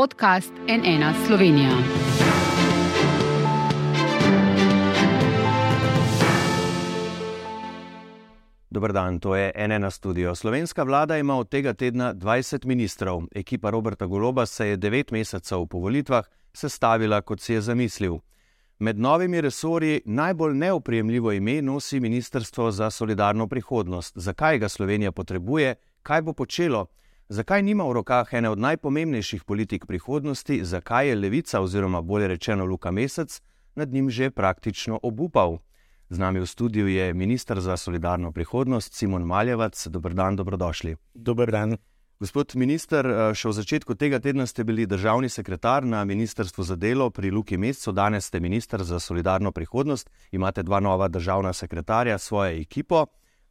podcast NN Slovenija. Dober dan, to je NN studio. Slovenska vlada ima od tega tedna 20 ministrov. Ekipa Roberta Goloba se je 9 mesecev po volitvah sestavila, kot si je zamislil. Med novimi resorji najbolj neoprijemljivo ime nosi Ministrstvo za solidarno prihodnost. Zakaj ga Slovenija potrebuje, kaj bo počelo, zakaj nima v rokah ene od najpomembnejših politik prihodnosti, zakaj je levica, oziroma bolje rečeno Luka Mesec, nad njim že praktično obupal. Z nami v studiu je ministr za solidarno prihodnost Simon Maljevac. Dobr dan, dobrodošli. Dober dan. Gospod minister, še v začetku tega tedna ste bili državni sekretar na Ministrstvu za delo pri Luki Mescu, danes ste ministr za solidarno prihodnost, imate dva nova državna sekretarja, svojo ekipo.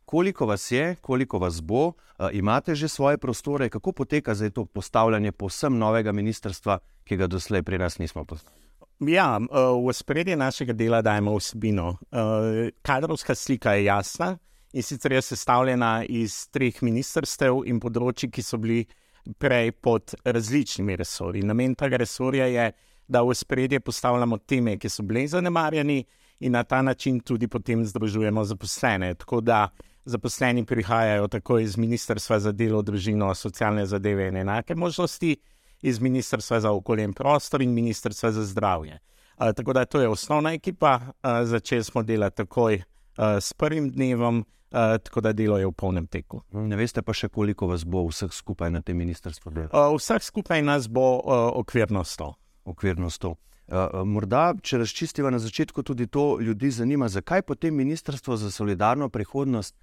Koliko vas je, koliko vas bo, imate že svoje prostore, kako poteka zdaj to postavljanje posebno novega ministrstva, ki ga doslej pri nas nismo poznali? Ja, v spredje našega dela dajemo vsebino. Kadrovska slika je jasna in sicer je sestavljena iz treh ministrstev in področji, ki so bili prej pod različnimi resorji. Namen tega resorja je, da v spredje postavljamo teme, ki so bile zanemarjeni, in na ta način tudi potem združujemo zaposlene. Tako da zaposleni prihajajo tako iz Ministrstva za delo, družino, socialne zadeve in enake možnosti, iz Ministrstva za okolje in prostor in Ministrstva za zdravje. Uh, tako da to je osnovna ekipa, uh, začeli smo delati takoj uh, s prvim dnevom. Uh, tako da delo je v polnem teku. Ne veste pa še, koliko vas bo vseh skupaj na tem ministrstvu delalo? Uh, vseh skupaj nas bo uh, okvirno sto. Okvirno sto. Uh, morda, če razčistiva na začetku tudi to, ljudi zanima, zakaj potem Ministrstvo za solidarno prihodnost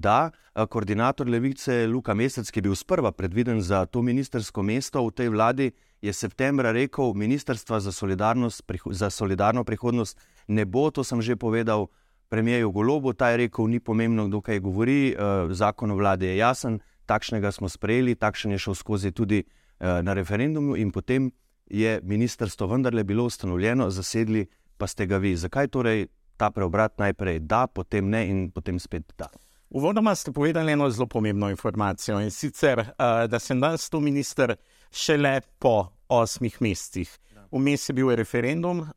da uh, koordinator levice Luka Mesec, ki je bil sprva predviden za to ministersko mesto v tej vladi, je septembra rekel: Ministrstvo za, za solidarno prihodnost ne bo, to sem že povedal premijeju Golobu, ta je rekel, ni pomembno, kdo kaj govori, uh, zakon o vladi je jasen, takšnega smo sprejeli, takšen je šel skozi tudi uh, na referendumu in potem je ministrstvo vendarle bilo ustanovljeno, zasedli pa ste ga vi. Zakaj torej ta preobrat najprej da, potem ne in potem spet da? Uvodoma ste povedali eno zelo pomembno informacijo in sicer, uh, da sem danes tu minister šele po osmih mesecih. Vmes je bil referendum, uh,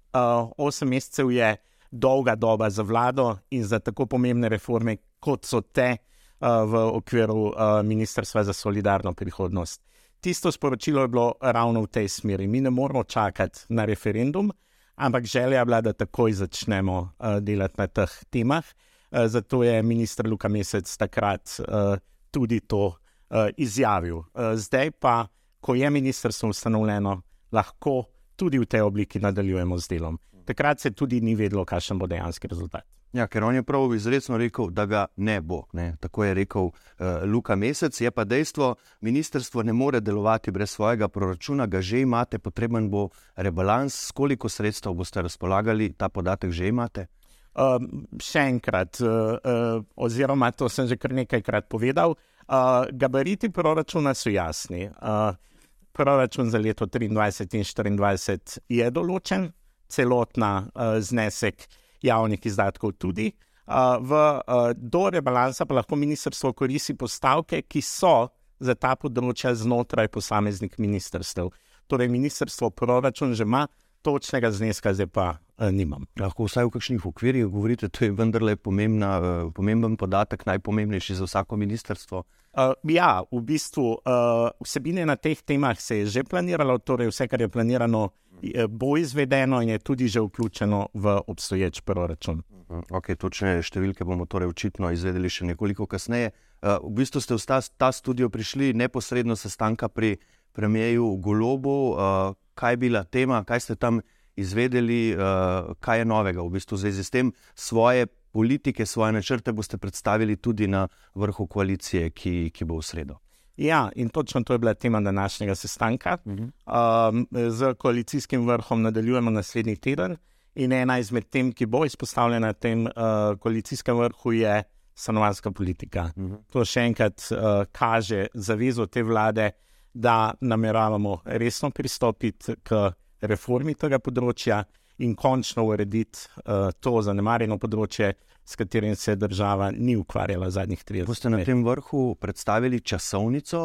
osem mesecev je dolga doba za vlado in za tako pomembne reforme, kot so te uh, v okviru Ministrstva za solidarno prihodnost. Tisto sporočilo je bilo ravno v tej smeri. Mi ne moramo čakati na referendum, ampak želja je bila, da takoj začnemo delati na teh temah. Uh, zato je ministr Luka Mesec takrat uh, tudi to uh, izjavil. Zdaj pa, ko je ministrstvo ustanovljeno, lahko tudi v tej obliki nadaljujemo z delom takrat se tudi ni vedelo, kakšen bo dejanski rezultat. Ja, ker on je prav izrecno rekel, da ga ne bo. Ne? Tako je rekel uh, Luka Mesec. Je pa dejstvo, ministrstvo ne more delovati brez svojega proračuna, ga že imate, potreben bo rebalans. S koliko sredstev boste razpolagali, ta podatek že imate? Uh, še enkrat, uh, uh, oziroma to sem že kar nekajkrat povedal, uh, gabariti proračuna so jasni. Uh, proračun za leto 2023 in 2024 je določen, celotna uh, znesek javnih izdatkov tudi. Uh, v, uh, do rebalansa pa lahko ministrstvo koristi postavke, ki so za ta področja znotraj posameznih ministrstev. Torej, ministrstvo proračun že ima, točnega zneska zdaj pa uh, nimam. Lahko vsaj v kakšnih okvirih govorite, to je vendarle pomembna, uh, pomemben podatek, najpomembnejši za vsako ministrstvo. Uh, ja, v bistvu uh, vsebine na teh temah se je že planiralo, torej vse, kar je planirano, bo izvedeno in je tudi že vključeno v obstoječ proračun. Mhm, okay, točne številke bomo torej očitno izvedeli še nekoliko kasneje. Uh, v bistvu ste v ta, ta studio prišli neposredno sestanka pri premijeju Golobu. Uh, kaj je bila tema, kaj ste tam izvedeli, uh, kaj je novega v bistvu zdaj s tem svoje. Politike, svoje načrte boste predstavili tudi na vrhu koalicije, ki, ki bo v sredo. Ja, in točno to je bila tema današnjega sestanka. Uh -huh. um, z koalicijskim vrhom nadaljujemo naslednji teden. In ena izmed tem, ki bo izpostavljena na tem uh, koalicijskem vrhu, je stanovanska politika. Uh -huh. To še enkrat uh, kaže zavezo te vlade, da nameravamo resno pristopiti k reformi tega področja in končno urediti uh, to zanemarjeno področje, s katerim se država ni ukvarjala zadnjih 30 let. Boste na tem vrhu predstavili časovnico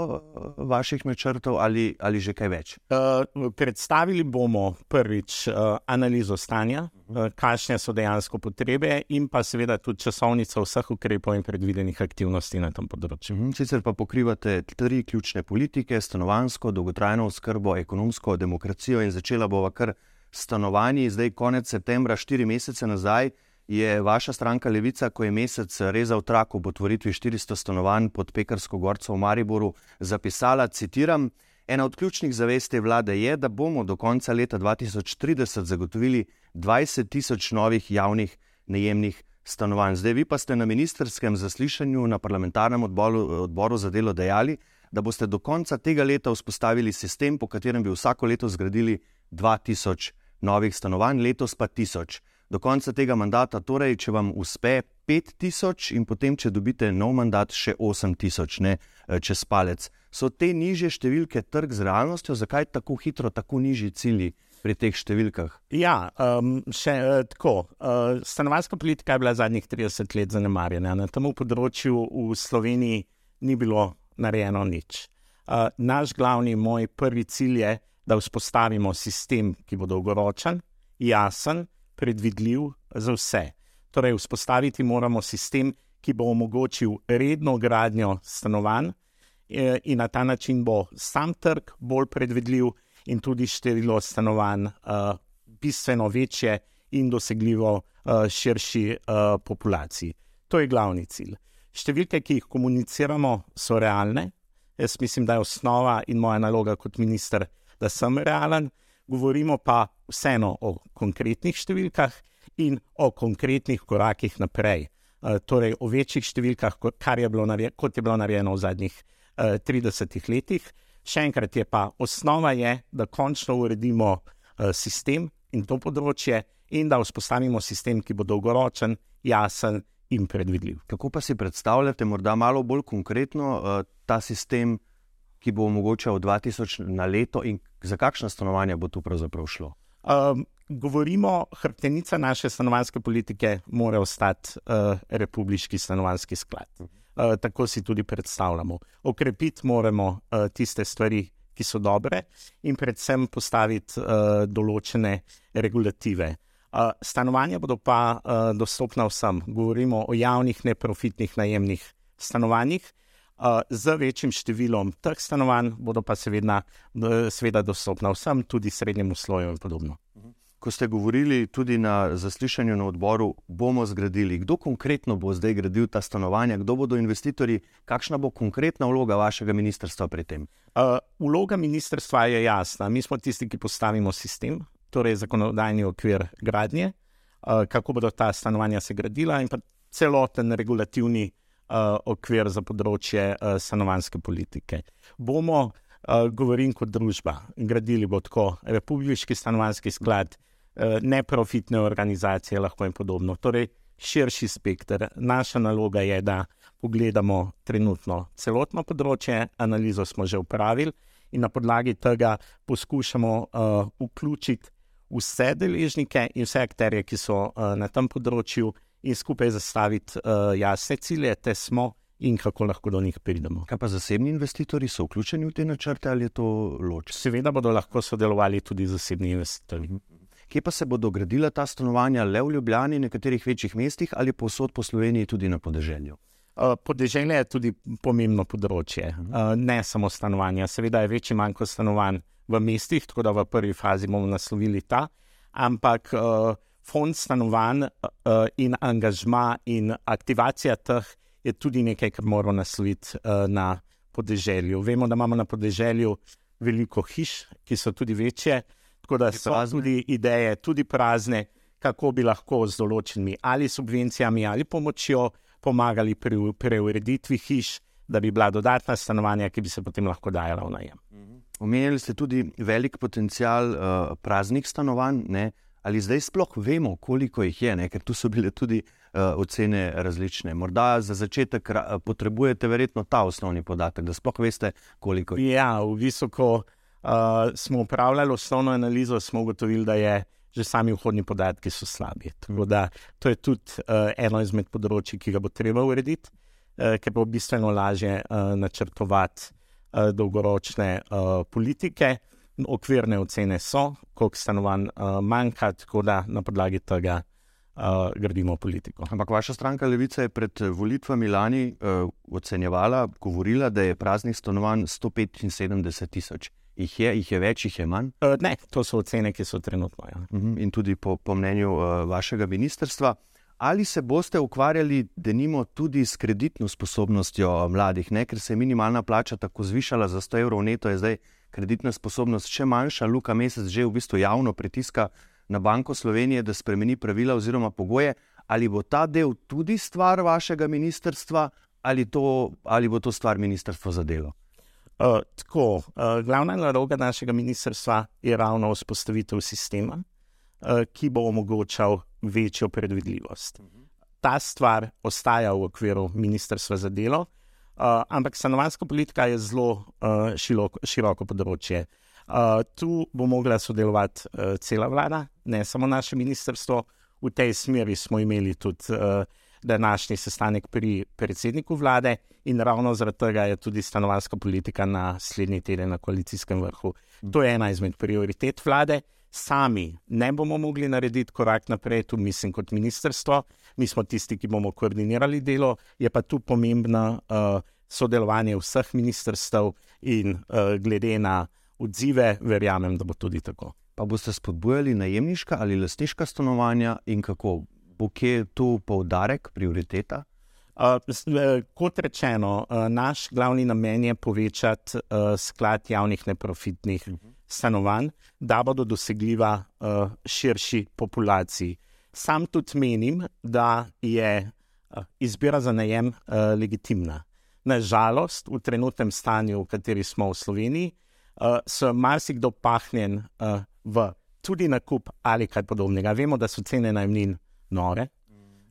vaših načrtov ali, ali že kaj več? Uh, predstavili bomo prvič uh, analizo stanja, uh, kakšne so dejansko potrebe, in pa seveda tudi časovnico vseh ukrepov in predvidenih aktivnosti na tem področju. Mhm, sicer pa pokrivate tri ključne politike: stanovansko, dolgotrajno oskrbo, ekonomsko demokracijo in začela bova kar stanovanji. Zdaj, konec septembra, štiri mesece nazaj, je vaša stranka Levica, ko je mesec rezal trak ob otvoritvi 400 stanovanj pod Pekarsko gorco v Mariboru, zapisala: citiram, Ena od ključnih zavez te vlade je, da bomo do konca leta 2030 zagotovili 20 tisoč novih javnih najemnih stanovanj. Zdaj, vi pa ste na ministerskem zaslišanju na parlamentarnem odboru, odboru za delo dejali, da boste do konca tega leta vzpostavili sistem, po katerem bi vsako leto zgradili 2000 novih stanovanj, letos pa 1000 do konca tega mandata, torej, če vam uspe 5000 in potem, če dobite nov mandat, še 8000, ne eh, čez palec. So te nižje številke trg z realnostjo, zakaj tako hitro, tako nižji cilji pri teh številkah? Ja, um, še uh, tako. Uh, stanovanska politika je bila zadnjih 30 let zanemarjena. Na tem področju v Sloveniji ni bilo narejeno nič. Uh, naš glavni, moj prvi cilj je, da vzpostavimo sistem, ki bo dolgoročen, jasen, predvidljiv za vse. Torej, vzpostaviti moramo sistem, ki bo omogočil redno gradnjo stanovanj, eh, in na ta način bo sam trg bolj predvidljiv, in tudi število stanovanj uh, bistveno večje in dosegljivo uh, širši uh, populaciji. To je glavni cilj. Številke, ki jih komuniciramo, so realne. Jaz mislim, da je osnova in moja naloga kot minister, da sem realen govorimo pa vseeno o konkretnih številkah in o konkretnih korakih naprej. Uh, torej, o večjih številkah, je narejeno, kot je bilo narejeno v zadnjih uh, 30 letih. Še enkrat je pa osnova, je, da končno uredimo uh, sistem in to področje, in da vzpostavimo sistem, ki bo dolgoročen, jasen in predvidljiv. Kako pa si predstavljate, morda malo bolj konkretno, uh, ta sistem, ki bo omogočal 2000 na leto in za kakšno stanovanje bo tu pravzaprav šlo? Um, govorimo, hrbtenica naše stanovanske politike mora ostati uh, republiški stanovanski sklad. Uh, tako si tudi predstavljamo. Okrepiti moramo uh, tiste stvari, ki so dobre, in predvsem postaviti uh, določene regulative. Uh, stanovanja bodo pa uh, dostopna vsem. Govorimo o javnih, neprofitnih najemnih stanovanjih, z večjim številom teh stanovanj, bodo pa seveda, seveda dostopna vsem, tudi srednjemu sloju in podobno. Ko ste govorili tudi na zaslišanju na odboru, bomo zgradili, kdo konkretno bo zdaj gradil ta stanovanja, kdo bodo investitorji, kakšna bo konkretna vloga vašega ministrstva pri tem? Uh, vloga ministrstva je jasna. Mi smo tisti, ki postavimo sistem, torej zakonodajni okvir gradnje, uh, kako bodo ta stanovanja se gradila in celoten regulativni uh, uh, okvir za področje uh, stanovanske politike. Bomo, uh, govorim kot družba, gradili bo tako Republiki stanovanski sklad, uh, neprofitne organizacije, lahko in podobno. Torej, širši spektr. Naša naloga je, da pogledamo trenutno celotno področje, analizo smo že upravili in na podlagi tega poskušamo uh, vključiti vse deležnike in vse akterje, ki so uh, na tem področju in skupaj zastaviti uh, jasne cilje, te smo in kako lahko do njih pridemo. Kaj pa zasebni investitorji so vključeni v te načrte ali je to loč? Seveda bodo lahko sodelovali tudi zasebni investitorji. Kje pa se bodo gradila ta stanovanja, le v Ljubljani, nekaterih večjih mestih ali posod po Sloveniji, tudi na podeželju? Uh, podeželje je tudi pomembno področje, uh, ne samo stanovanja. Seveda je večji manjko stanovanj v mestih, tako da v prvi fazi bomo naslovili ta, ampak uh, fond stanovanj uh, in angažma in aktivacija teh je tudi nekaj, kar moramo nasloviti uh, na podeželju. Vemo, da imamo na podeželju veliko hiš, ki so tudi večje, tako da so tudi ideje, tudi prazne, kako bi lahko z določenimi ali subvencijami ali pomočjo pomagali pri, pri ureditvi hiš, da bi bila dodatna stanovanja, ki bi se potem lahko dajala v najem. Mhm. Omenili ste tudi velik potencial uh, praznih stanovanj. Ne? Ali zdaj sploh vemo, koliko jih je, ne? ker tu so bile tudi uh, ocene različne. Morda za začetek uh, potrebujete verjetno ta osnovni podatek, da sploh veste, koliko jih je. Ja, v visoko uh, smo upravljali osnovno analizo, smo ugotovili, da je že sami vhodni podatki so slabi. Tako da to je tudi uh, eno izmed področji, ki ga bo treba urediti, uh, ker bo bistveno lažje uh, načrtovati uh, dolgoročne uh, politike. Okvirne ocene so, koliko stanovanj uh, manjka, tako da na podlagi tega uh, gradimo politiko. Ampak vaša stranka Levica je pred volitvami lani uh, ocenjevala, govorila, da je praznih stanovanj 175 tisoč. Jih je, jih je več, jih je manj? Uh, ne, to so ocene, ki so trenutno. Ja. Uh -huh. In tudi po, po mnenju uh, vašega ministrstva. Ali se boste ukvarjali, da nimo tudi s kreditno sposobnostjo mladih, ne? ker se je minimalna plača tako zvišala za 100 evrov neto, je zdaj kreditna sposobnost še manjša. Luka Mesec že v bistvu javno pritiska na Banko Slovenije, da spremeni pravila oziroma pogoje. Ali bo ta del tudi stvar vašega ministrstva, ali, to, ali bo to stvar ministrstva za delo? Uh, tako, uh, glavna naloga našega ministrstva je ravno vzpostavitev sistema, uh, ki bo omogočal večjo predvidljivost. Ta stvar ostaja v okviru ministrstva za delo, uh, ampak stanovanska politika je zelo uh, široko, široko področje. Uh, tu bo mogla sodelovati uh, cela vlada, ne samo naše ministrstvo. V tej smeri smo imeli tudi uh, današnji sestanek pri predsedniku vlade, in ravno zaradi tega je tudi stanovanska politika naslednji teden na koalicijskem vrhu. To je ena izmed prioritet vlade. Sami ne bomo mogli narediti korak naprej, tu mislim kot ministrstvo, mi smo tisti, ki bomo koordinirali delo, je pa tu pomembno uh, sodelovanje vseh ministrstv in uh, glede na odzive, verjamem, da bo tudi tako. Pa boste spodbujali najemniška ali lastniška stanovanja in kako? bo kje tu poudarek, prioriteta? Uh, kot rečeno, uh, naš glavni namen je povečati uh, sklad javnih neprofitnih uh mhm. -huh. stanovanj, da bodo dosegljiva uh, širši populaciji. Sam tudi menim, da je uh, izbira za najem uh, legitimna. Nažalost, v trenutnem stanju, v kateri smo v Sloveniji, uh, so marsikdo pahnjen uh, v tudi nakup ali kaj podobnega. Vemo, da so cene najmnin nore.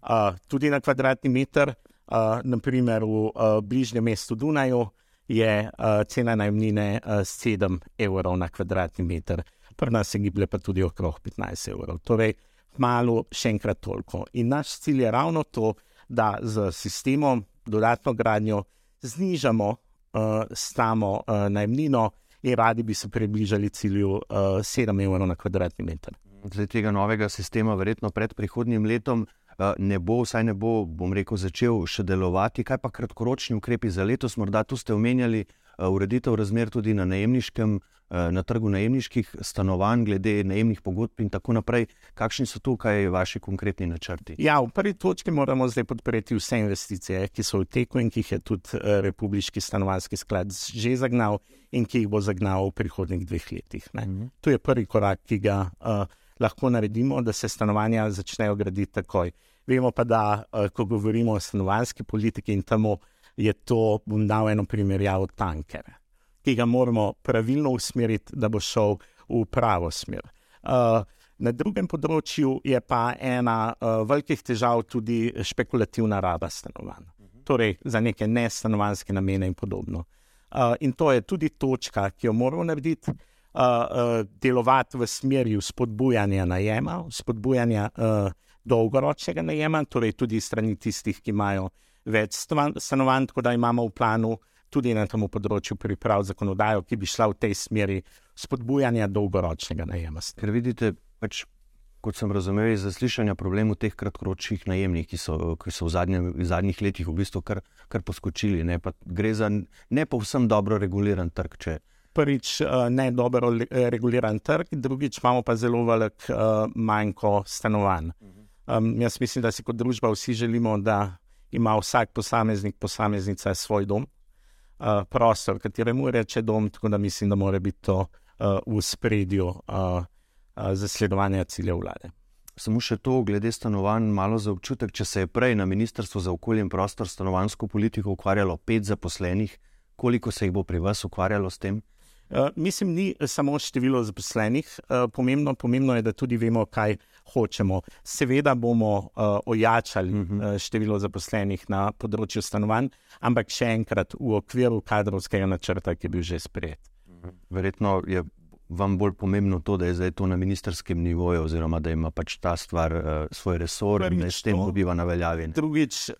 Uh, tudi na kvadratni meter, uh, naprimer v uh, bližnjem mestu Dunaju, je uh, cena najmnine uh, 7 evrov na kvadratni meter, pri nas se giblje pa tudi okrog 15 evrov. Torej, malo še enkrat toliko. In naš cilj je ravno to, da z sistemom dodatno gradnjo znižamo uh, samo uh, najmnino in radi bi se približali cilju uh, 7 evrov na kvadratni meter zdaj tega novega sistema, verjetno pred prihodnjim letom, ne bo, vsaj ne bo, bom rekel, začel še delovati. Kaj pa kratkoročni ukrepi za letos? Morda tu ste omenjali ureditev razmer tudi na najemniškem. Na trgu najemniških stanovanj, glede najemnih pogodb, in tako naprej. Kakšni so tukaj vaši konkretni načrti? Ja, v prvi točki moramo zdaj podpreti vse investicije, ki so v teku in ki jih je tudi Republiki stanovanski sklad že zagnal in ki jih bo zagnal v prihodnjih dveh letih. Uh mhm. To je prvi korak, ki ga. Uh, lahko naredimo, da se stanovanja začnejo graditi takoj. Vemo pa, da eh, ko govorimo o stanovanski politiki in temu, je to, bom dal eno primerjavo, tanker, ki ga moramo pravilno usmeriti, da bo šel v pravo smer. Uh, na drugem področju je pa ena uh, velikih težav tudi špekulativna raba stanovanj, torej za neke nestanovanske namene in podobno. Uh, in to je tudi točka, ki jo moramo narediti uh, uh, delovati v smeri spodbujanja najema, spodbujanja uh, dolgoročnega najema, torej tudi strani tistih, ki imajo več stanovanj, tako da imamo v planu tudi na tem področju priprav zakonodajo, ki bi šla v tej smeri spodbujanja dolgoročnega najema. Ker vidite, pač. Kot sem razumel iz zaslišanja, problem v teh kratkoročnih najemnih, ki so, ki so v, zadnje, v zadnjih letih v bistvu kar, kar poskočili. Ne? Gre za ne povsem dobro reguliran trg, če, prvič uh, ne dobro reguliran trg, drugič imamo pa zelo velik uh, manjko stanovanj. Um, jaz mislim, da si kot družba vsi želimo, da ima vsak posameznik, posameznica svoj dom, uh, prostor, kateremu reče dom, tako da mislim, da mora biti to uh, v spredju uh, uh, zasledovanja ciljev vlade. Samo še to, glede stanovanj, malo za občutek, če se je prej na Ministrstvu za okolje in prostor stanovansko politiko ukvarjalo pet zaposlenih, koliko se jih bo pri vas ukvarjalo s tem? Uh, mislim, ni samo število zaposlenih, uh, pomembno, pomembno je, da tudi vemo, kaj hočemo. Seveda bomo uh, ojačali uh, število zaposlenih na področju stanovanj, ampak še enkrat v okviru kadrovskega načrta, ki je bil že sprejet. Verjetno je vam bolj pomembno to, da je zdaj to na ministerskem nivoju, oziroma da ima pač ta stvar uh, svoj resor in da s tem dobiva na veljavi? Drugič, uh,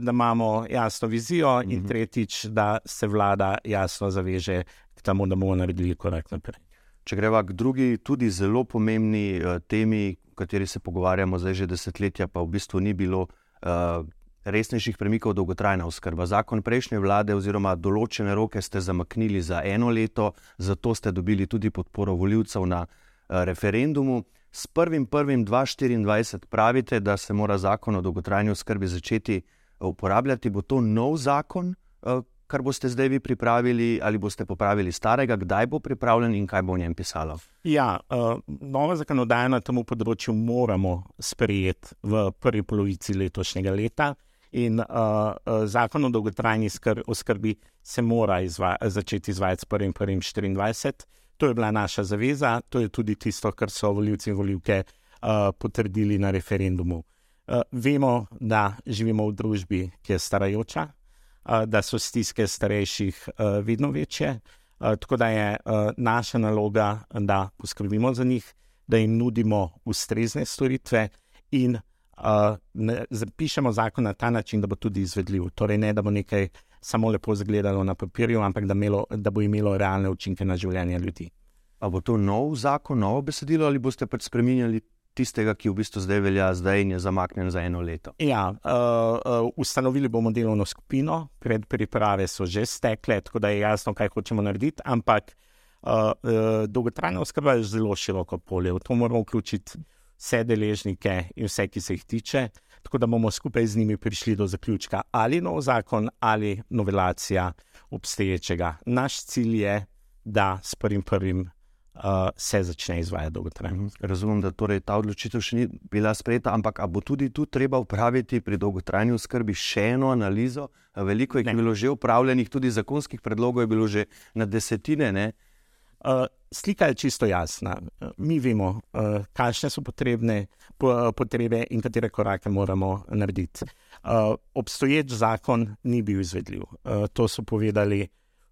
da imamo jasno vizijo, uh -huh. in mhm. tretjič, da se vlada jasno zaveže temu, da bomo naredili korak naprej. Če greva k drugi, tudi zelo pomembni uh, temi, o kateri se pogovarjamo zdaj že desetletja, pa v bistvu ni bilo uh, resnejših premikov dolgotrajna oskrba. Zakon prejšnje vlade oziroma določene roke ste zamaknili za eno leto, zato ste dobili tudi podporo voljivcev na uh, referendumu. S 1.1.2024 pravite, da se mora zakon o dolgotrajni oskrbi začeti uporabljati. Bo to nov zakon, uh, kar boste zdaj vi pripravili, ali boste popravili starega, kdaj bo pripravljen in kaj bo v njem pisalo? Ja, uh, nova zakonodaja na tem področju moramo sprejeti v prvi polovici letošnjega leta. In uh, uh, zakon o dolgotrajni oskrbi se mora izva začeti izvajati s 1.1.24. To je bila naša zaveza, to je tudi tisto, kar so voljivci in voljivke uh, potrdili na referendumu. Uh, vemo, da živimo v družbi, ki je starajoča, da so stiske starejših vedno večje. Tako da je naša naloga, da poskrbimo za njih, da jim nudimo ustrezne storitve in zapišemo zakon na ta način, da bo tudi izvedljiv. Torej, ne da bo nekaj samo lepo izgledalo na papirju, ampak da, imelo, da bo imelo realne učinke na življenje ljudi. Ali bo to nov zakon, novo besedilo, ali boste pač spremenjali tistega, ki v bistvu zdaj velja, zdaj in je zamaknjen za eno leto. Ja, uh, uh, ustanovili bomo delovno skupino, predpriprave so že stekle, tako da je jasno, kaj hočemo narediti. Ampak uh, uh, dolgotrajna oskrba je zelo široko polje, v to moramo vključiti vse deležnike in vse, ki se jih tiče. Tako da bomo skupaj z njimi prišli do zaključka, ali nov zakon ali novelacija obstoječega. Naš cilj je, da s prvim prvim uh, se začne izvajati dolgotrajno. Razumem, da torej ta odločitev še ni bila sprejeta, ampak bo tudi tu treba upraviti pri dolgotrajni oskrbi še eno analizo. Veliko je bilo že upravljenih, tudi zakonskih predlogov je bilo že na desetine. Uh, slika je čisto jasna. Mi vemo, uh, kakšne so potrebne po, potrebe in katere korake moramo narediti. Uh, obstoječ zakon ni bil izvedljiv. Uh, to so povedali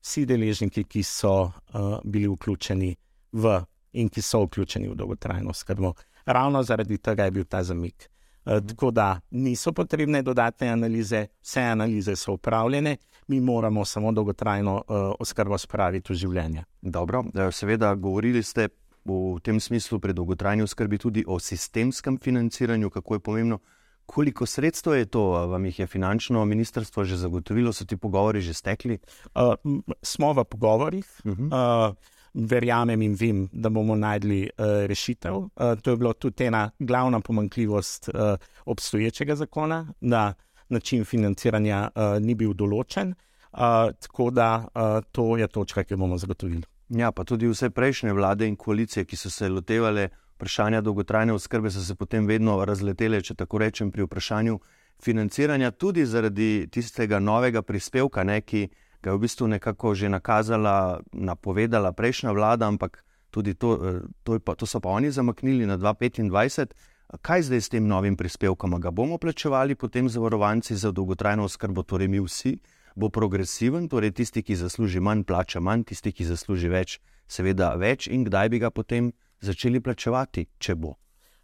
vsi deležniki, ki so uh, bili vključeni v in ki so vključeni v dolgotrajno skrbo. Ravno zaradi tega je bil ta zamik. E, tako da niso potrebne dodatne analize, vse analize so upravljene, mi moramo samo dolgotrajno uh, oskrbo spraviti v življenje. Dobro, eh, seveda, govorili ste v tem smislu pri dolgotrajni oskrbi tudi o sistemskem financiranju, kako je pomembno. Koliko sredstev je to, vam jih je finančno ministrstvo že zagotovilo, so ti pogovori že stekli? Uh, smo v pogovorih. Uh -huh. uh, verjamem in vem, da bomo najdli uh, rešitev. Uh, to je bila tudi ena glavna pomankljivost uh, obstoječega zakona, da način financiranja uh, ni bil določen. Uh, tako da uh, to je točka, ki bomo zagotovili. Ja, pa tudi vse prejšnje vlade in koalicije, ki so se lotevale vprašanja dolgotrajne oskrbe, so se potem vedno razletele, če tako rečem, pri vprašanju financiranja, tudi zaradi tistega novega prispevka, ne, ki ga je v bistvu nekako že nakazala, napovedala prejšnja vlada, ampak tudi to, eh, to, pa, to so pa oni zamaknili na 2025. Kaj zdaj s tem novim prispevkom? Ga bomo plačevali potem zavarovanci za dolgotrajno oskrbo, torej mi vsi? Bo progresiven, torej tisti, ki zasluži manj, plača manj, tisti, ki zasluži več, seveda več, in kdaj bi ga potem začeli plačevati, če bo?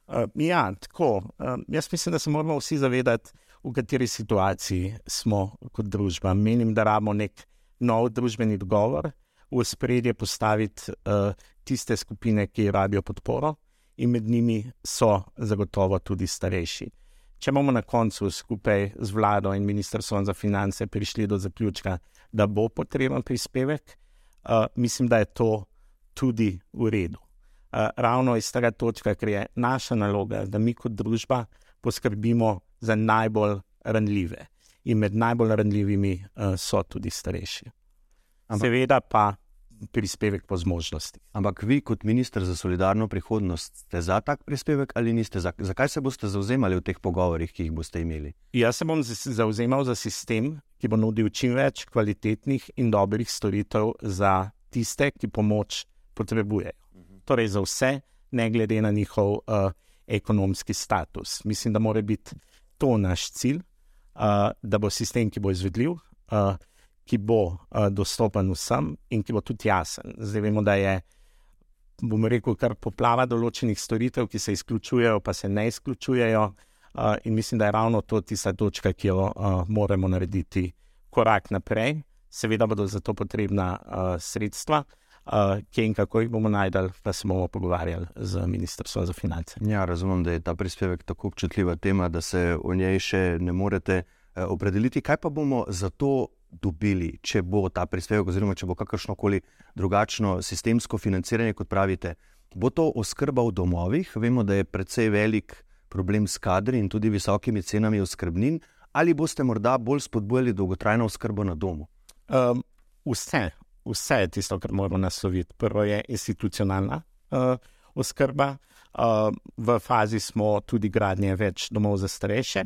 Uh, ja, tako. Uh, jaz mislim, da se moramo vsi zavedati, v kateri situaciji smo kot družba. Menim, da rabimo nek nov družbeni dogovor, v spredje postaviti uh, tiste skupine, ki rabijo podporo, in med njimi so zagotovo tudi starejši. Če bomo na koncu skupaj z vlado in ministrstvom za finance prišli do zaključka, da bo potreben prispevek, uh, mislim, da je to tudi v redu. Uh, ravno iz tega točka, ker je naša naloga, da mi kot družba poskrbimo za najbolj ranljive. In med najbolj ranljivimi uh, so tudi starejši. Ampak, Seveda pa prispevek po zmožnosti. Ampak vi, kot ministr za solidarno prihodnost, ste za tak prispevek ali niste? Zakaj se boste zauzemali v teh pogovorih, ki jih boste imeli? Jaz se bom zauzemal za sistem, ki bo nudil čim več kvalitetnih in dobrih storitev za tiste, ki pomoč potrebujejo. Mhm. Torej, za vse, ne glede na njihov uh, ekonomski status. Mislim, da mora biti to naš cilj, uh, da bo sistem, ki bo izvedljiv, uh, ki bo uh, dostopen vsem in ki bo tudi jasen. Zdaj vemo, da je bom rekel, kar poplava določenih storitev, ki se izključujejo, pa se ne izključujejo. Uh, in mislim, da je ravno to tista točka, ki jo uh, moramo narediti korak naprej. Seveda bodo za to potrebna uh, sredstva, uh, kje in kako jih bomo najdel, pa se bomo pogovarjali z Ministrstvom za finance. Ja, razumem, da je ta prispevek tako občutljiva tema, da se o njej še ne morete uh, opredeliti. Kaj pa bomo za to dobili, če bo ta prispevek, oziroma če bo kakršno koli drugačno sistemsko financiranje, kot pravite, bo to oskrba v domovih? Vemo, da je precej velik problem s kadri in tudi visokimi cenami oskrbnin, ali boste morda bolj spodbujali dolgotrajno oskrbo na domu? Um, vse, vse je tisto, kar moramo nasloviti. Prvo je institucionalna uh, oskrba, uh, v fazi smo tudi gradnje več domov za starejše.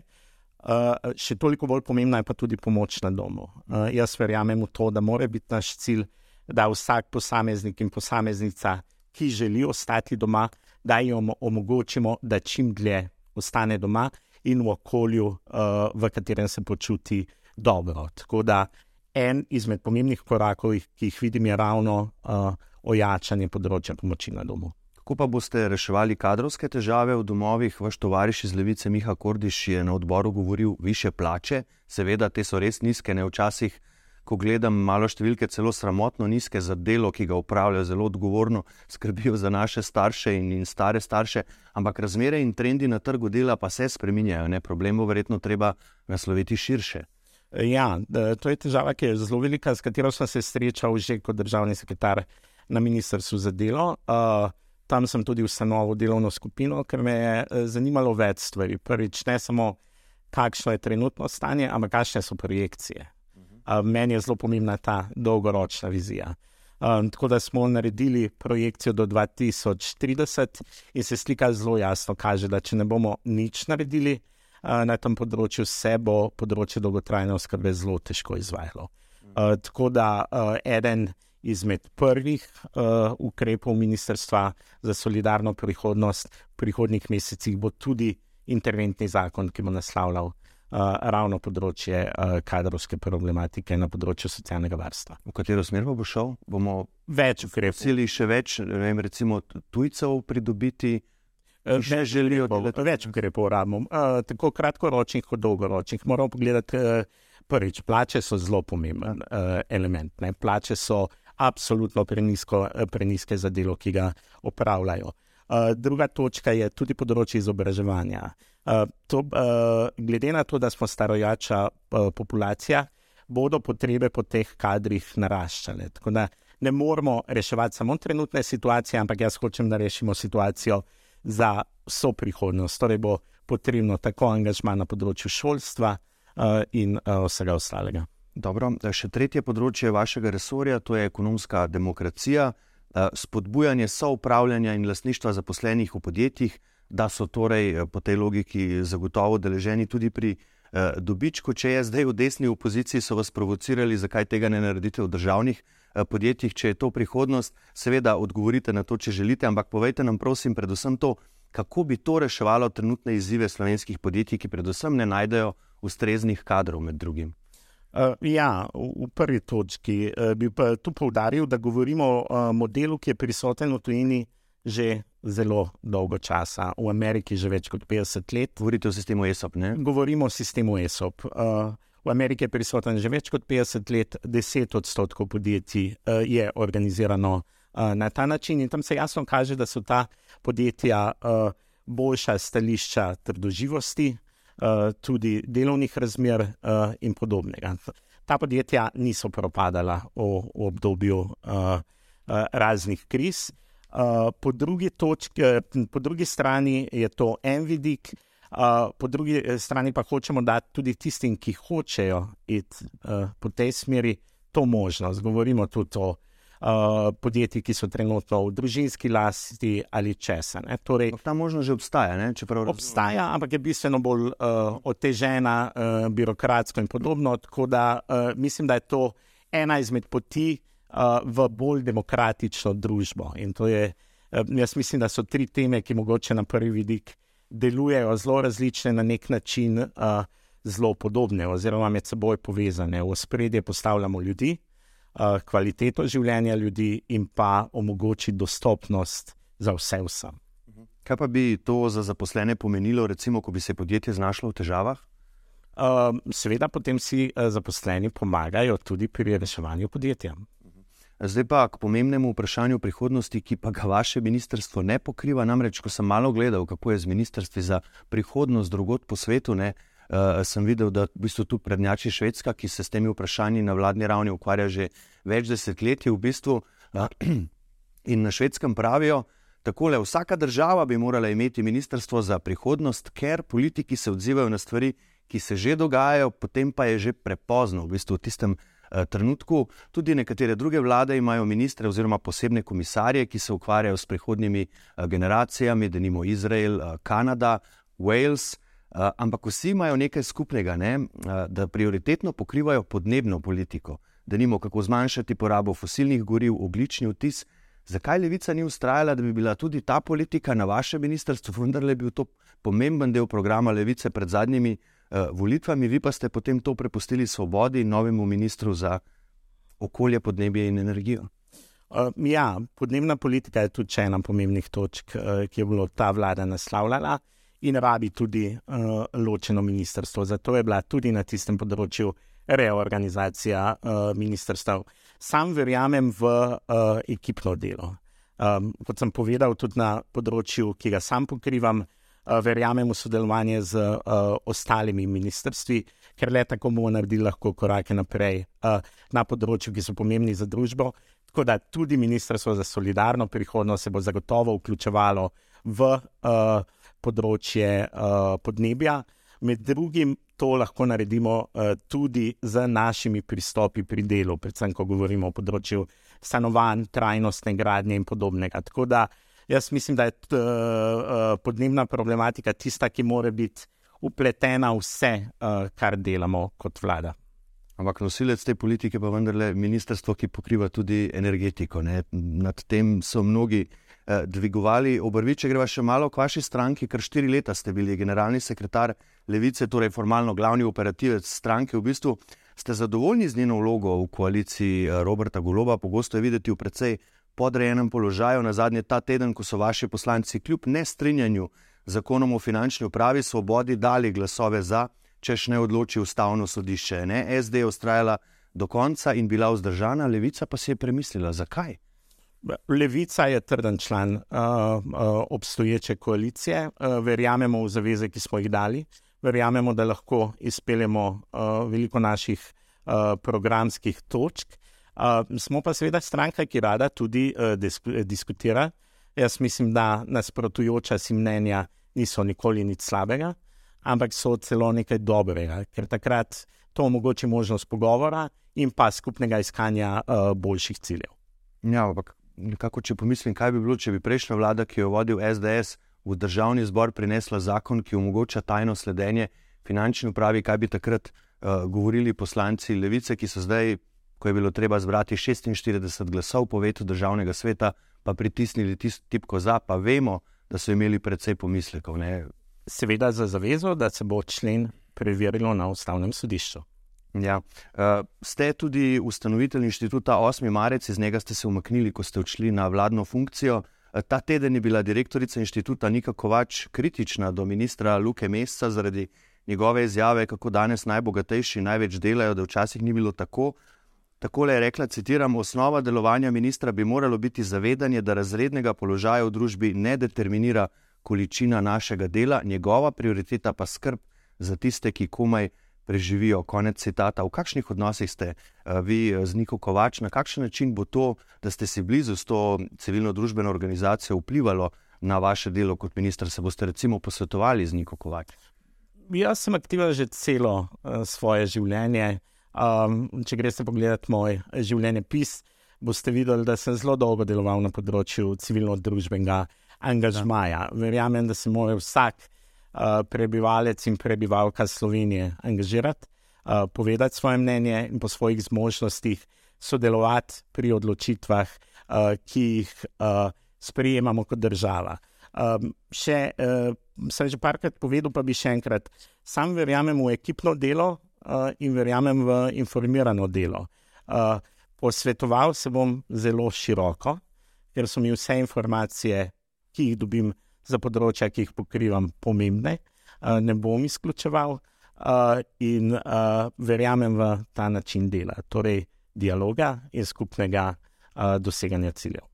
Uh, še toliko bolj pomembna je pa tudi pomoč na domu. Uh, jaz verjamem v to, da mora biti naš cilj, da vsak posameznik in posameznica, ki želi ostati doma, da jim omogočimo, da čim dlje ostane doma in v okolju, uh, v katerem se počuti dobro. Tako da en izmed pomembnih korakov, ki jih vidim, je ravno uh, ojačanje področja pomoči na domu. Kako pa boste reševali kadrovske težave v domovih? Vaš tovariš iz Levice Miha Kordiš je na odboru govoril više plače, seveda te so res nizke, ne včasih, ko gledam malo številke, celo sramotno nizke za delo, ki ga upravljajo zelo odgovorno, skrbijo za naše starše in, in stare starše, ampak razmere in trendi na trgu dela pa se spreminjajo, ne problem bo verjetno treba nasloviti širše. Ja, to je težava, ki je zelo velika, s katero sem se srečal že kot državni sekretar na ministrstvu za delo. Uh, tam sem tudi ustanovil delovno skupino, ker me je eh, zanimalo več stvari. Prvič, ne samo kakšno je trenutno stanje, ampak kakšne so projekcije. Uh, meni je zelo pomembna ta dolgoročna vizija. Um, tako da smo naredili projekcijo do 2030 in se slika zelo jasno kaže, da če ne bomo nič naredili na tem področju, se bo področje dolgotrajne oskrbe zelo težko izvajalo. Uh, tako da uh, eden izmed prvih uh, ukrepov Ministrstva za solidarno prihodnost v prihodnjih mesecih bo tudi interventni zakon, ki bo naslavljal uh, ravno področje uh, kadrovske problematike na področju socialnega varstva. V katero smer bo šel? Bomo več ukrepov. Vsi še več, vem, recimo, tujcev pridobiti. Ne želijo, da bi več ukrepov rabimo, uh, tako kratkoročnih kot dolgoročnih. Moramo pogledati, uh, prvič, plače so zelo pomemben uh, element. Ne? Plače so uh, absolutno prenisko, eh, preniske za delo, ki ga opravljajo. Uh, druga točka je tudi področje izobraževanja. Uh, to, uh, glede na to, da smo starojača uh, populacija, bodo potrebe po teh kadrih naraščale. Tako da ne moramo reševati samo trenutne situacije, ampak jaz hočem, da rešimo situacijo za vso prihodnost. Torej bo potrebno tako angažma na področju šolstva uh, in uh, vsega ostalega. Dobro, še tretje področje vašega resorja, to je ekonomska demokracija, eh, spodbujanje soupravljanja in lasništva zaposlenih v podjetjih, da so torej po tej logiki zagotovo deleženi tudi pri dobičku. Če je zdaj v desni opoziciji, so vas provocirali, zakaj tega ne naredite v državnih podjetjih, če je to prihodnost, seveda odgovorite na to, če želite, ampak povejte nam, prosim, predvsem to, kako bi to reševalo trenutne izzive slovenskih podjetij, ki predvsem ne najdejo ustreznih kadrov med drugim. Uh, ja, v, prvi točki uh, bi pa tu poudaril, da govorimo o modelu, ki je prisoten v tujini že zelo dolgo časa, v Ameriki že več kot 50 let. Govorite o sistemu ESOP? Ne? Govorimo o sistemu ESOP. V Ameriki je prisoten že več kot 50 let, 10 odstotkov podjetij uh, je organizirano uh, na ta način in tam se jasno kaže, da so ta podjetja uh, boljša stališča trdoživosti. Eh, tudi delovnih razmer in podobnega. Ta podjetja niso propadala v, v obdobju raznih kriz. Po, drugi točki, po drugi strani je to en vidik, uh, po drugi strani pa hočemo dati tudi tistim, ki hočejo iti uh, po tej smeri, to možnost. Govorimo tudi o uh, podjetij, ki so trenutno v družinski lasti ali česa. Torej, ta možnost že obstaja. Obstaja, ampak je bistveno bolj uh, otežena, uh, birokratsko in podobno. Tako da uh, mislim, da je to ena izmed poti uh, v bolj demokratično družbo. In to je, uh, jaz mislim, da so tri teme, ki mogoče na prvi vidik delujejo zelo različne, na nek način uh, zelo podobne, oziroma med seboj povezane. V spredje postavljamo ljudi uh, kvaliteto življenja ljudi in pa omogočiti dostopnost za vse vsem. Kaj pa bi to za zaposlene pomenilo, recimo, ko bi se podjetje znašlo v težavah? Uh, seveda, potem si uh, zaposleni pomagajo tudi pri reševanju podjetja. Zdaj pa k pomembnemu vprašanju prihodnosti, ki pa ga vaše ministrstvo ne pokriva. Namreč, ko sem malo gledal, kako je z ministrstvi za prihodnost drugot po svetu, ne, uh, sem videl, da v bistvu tu prednjači Švedska, ki se s temi vprašanji na vladni ravni ukvarja že več desetletij. V bistvu, uh, in na švedskem pravijo, takole, vsaka država bi morala imeti ministrstvo za prihodnost, ker politiki se odzivajo na stvari, ki se že dogajajo, potem pa je že prepozno. V bistvu v tistem trenutku tudi nekatere druge vlade imajo ministre oziroma posebne komisarje, ki se ukvarjajo s prihodnjimi uh, generacijami, da nimo Izrael, uh, Kanada, Wales. Ampak vsi imajo nekaj skupnega, ne? da prioritetno pokrivajo podnebno politiko, da nimo kako zmanjšati porabo fosilnih goriv, oglični vtis. Zakaj levica ni ustrajala, da bi bila tudi ta politika na vašem ministrstvu, vendar je bil to pomemben del programa levice pred zadnjimi uh, volitvami, vi pa ste potem to prepustili svobodi in novemu ministru za okolje, podnebje in energijo? Uh, ja, podnebna politika je tudi ena pomembnih točk, uh, ki je bilo ta vlada naslavljala in rabi tudi ločeno ministrstvo. Zato je bila tudi na tistem področju reorganizacija ministrstv. Sam verjamem v ekipno delo. Kot sem povedal, tudi na področju, ki ga sam pokrivam, verjamem v sodelovanje z uh, ostalimi ministrstvi, ker le tako bomo naredili lahko korake naprej uh, na področju, ki so pomembni za družbo. Tako da tudi Ministrstvo za solidarno prihodnost se bo zagotovo vključevalo v uh, področje uh, podnebja. Med drugim to lahko naredimo uh, tudi z našimi pristopi pri delu, predvsem, ko govorimo o področju stanovanj, trajnostne gradnje in podobnega. Tako da jaz mislim, da je t, uh, podnebna problematika tista, ki mora biti upletena v vse, uh, kar delamo kot vlada. Ampak nosilec te politike pa vendarle ministrstvo, ki pokriva tudi energetiko. Ne? Nad tem so mnogi eh, dvigovali obrvi. Če greva še malo k vaši stranki, ker štiri leta ste bili generalni sekretar Levice, torej formalno glavni operativec stranke. V bistvu ste zadovoljni z njeno vlogo v koaliciji Roberta Goloba, pogosto je videti v precej podrejenem položaju. Na zadnje ta teden, ko so vaši poslanci kljub nestrinjanju z zakonom o finančni upravi svobodi dali glasove za, češ ne odloči ustavno sodišče. Ne? SD je ustrajala do konca in bila vzdržana, levica pa si je premislila, zakaj. Levica je trden član uh, uh, obstoječe koalicije, uh, verjamemo v zaveze, ki smo jih dali, verjamemo, da lahko izpeljemo uh, veliko naših uh, programskih točk. Uh, smo pa seveda stranka, ki rada tudi uh, disku, diskutira. Jaz mislim, da nasprotujoča si mnenja niso nikoli nič slabega, ampak so celo nekaj dobrega, ker takrat to omogoča možnost pogovora in pa skupnega iskanja uh, boljših ciljev. Ja, ampak nekako, če pomislim, kaj bi bilo, če bi prejšnja vlada, ki jo je vodil SDS, v državni zbor prinesla zakon, ki omogoča tajno sledenje finančni upravi, kaj bi takrat uh, govorili poslanci levice, ki so zdaj, ko je bilo treba zbrati 46 glasov po vetu državnega sveta, pa pritisnili tisto tipko za, pa vemo, da so imeli predvsej pomislekov. Ne? Seveda za zavezo, da se bo člen preverilo na ustavnem sodišču. Ja. Uh, ste tudi ustanovitelj inštituta 8. marec, iz njega ste se umaknili, ko ste odšli na vladno funkcijo. Uh, ta teden je bila direktorica inštituta Nika Kovač kritična do ministra Luke Mesa zaradi njegove izjave, kako danes najbogatejši največ delajo, da včasih ni bilo tako. Tako je rekla, citiram: Osnova delovanja ministra bi moralo biti zavedanje, da razrednega položaja v družbi ne determinira količina našega dela, njegova prioriteta pa skrb za tiste, ki komaj preživijo. Konec citata. V kakšnih odnosih ste uh, vi eh, z Niko Kovač, na kakšen način bo to, da ste si blizu s to civilno-družbeno organizacijo, vplivalo na vaše delo kot minister? Se boste recimo posvetovali z Niko Kovač? Jaz sem aktiven že celo uh, svoje življenje. Um, če greste pogledat moj življenjepis, boste videli, da sem zelo dolgo deloval na področju civilno-družbenega angažmaja. Verjamem, da se mora vsak uh, prebivalec in prebivalka Slovenije angažirati, uh, povedati svoje mnenje in po svojih zmožnostih sodelovati pri odločitvah, uh, ki jih uh, sprejemamo kot država. Um, še, uh, sem že parkrat povedal, pa bi še enkrat. Sam verjamem v ekipno delo in verjamem v informirano delo. Posvetoval se bom zelo široko, ker so mi vse informacije, ki jih dobim za področja, ki jih pokrivam, pomembne. Ne bom izključeval in verjamem v ta način dela, torej dialoga in skupnega doseganja ciljev.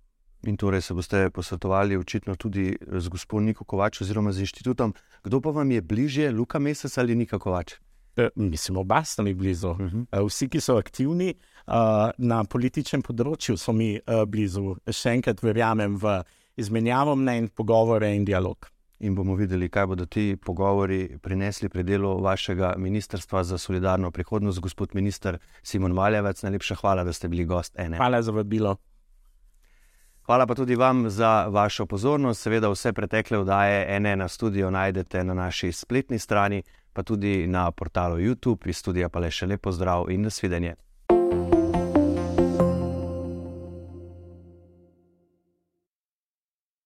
In torej se boste posvetovali očitno tudi z gospodom Niko Kovač oziroma z inštitutom. Kdo pa vam je bližje, Luka Mesec ali Nika Kovač? E, mislim, oba sta mi blizu. Uh -huh. e, vsi, ki so aktivni uh, na političnem področju, so mi uh, blizu. Še enkrat verjamem v izmenjavo mnenj, pogovore in dialog. In bomo videli, kaj bodo ti pogovori prinesli pri delu vašega ministrstva za solidarno prihodnost, gospod minister Simon Maljevec. Najlepša hvala, da ste bili gost ene. Hvala za vabilo. Hvala pa tudi vam za vašo pozornost. Seveda vse pretekle vdaje ene na studio najdete na naši spletni strani, pa tudi na portalu YouTube. Iz studija pa le še lepo zdrav in nasvidenje.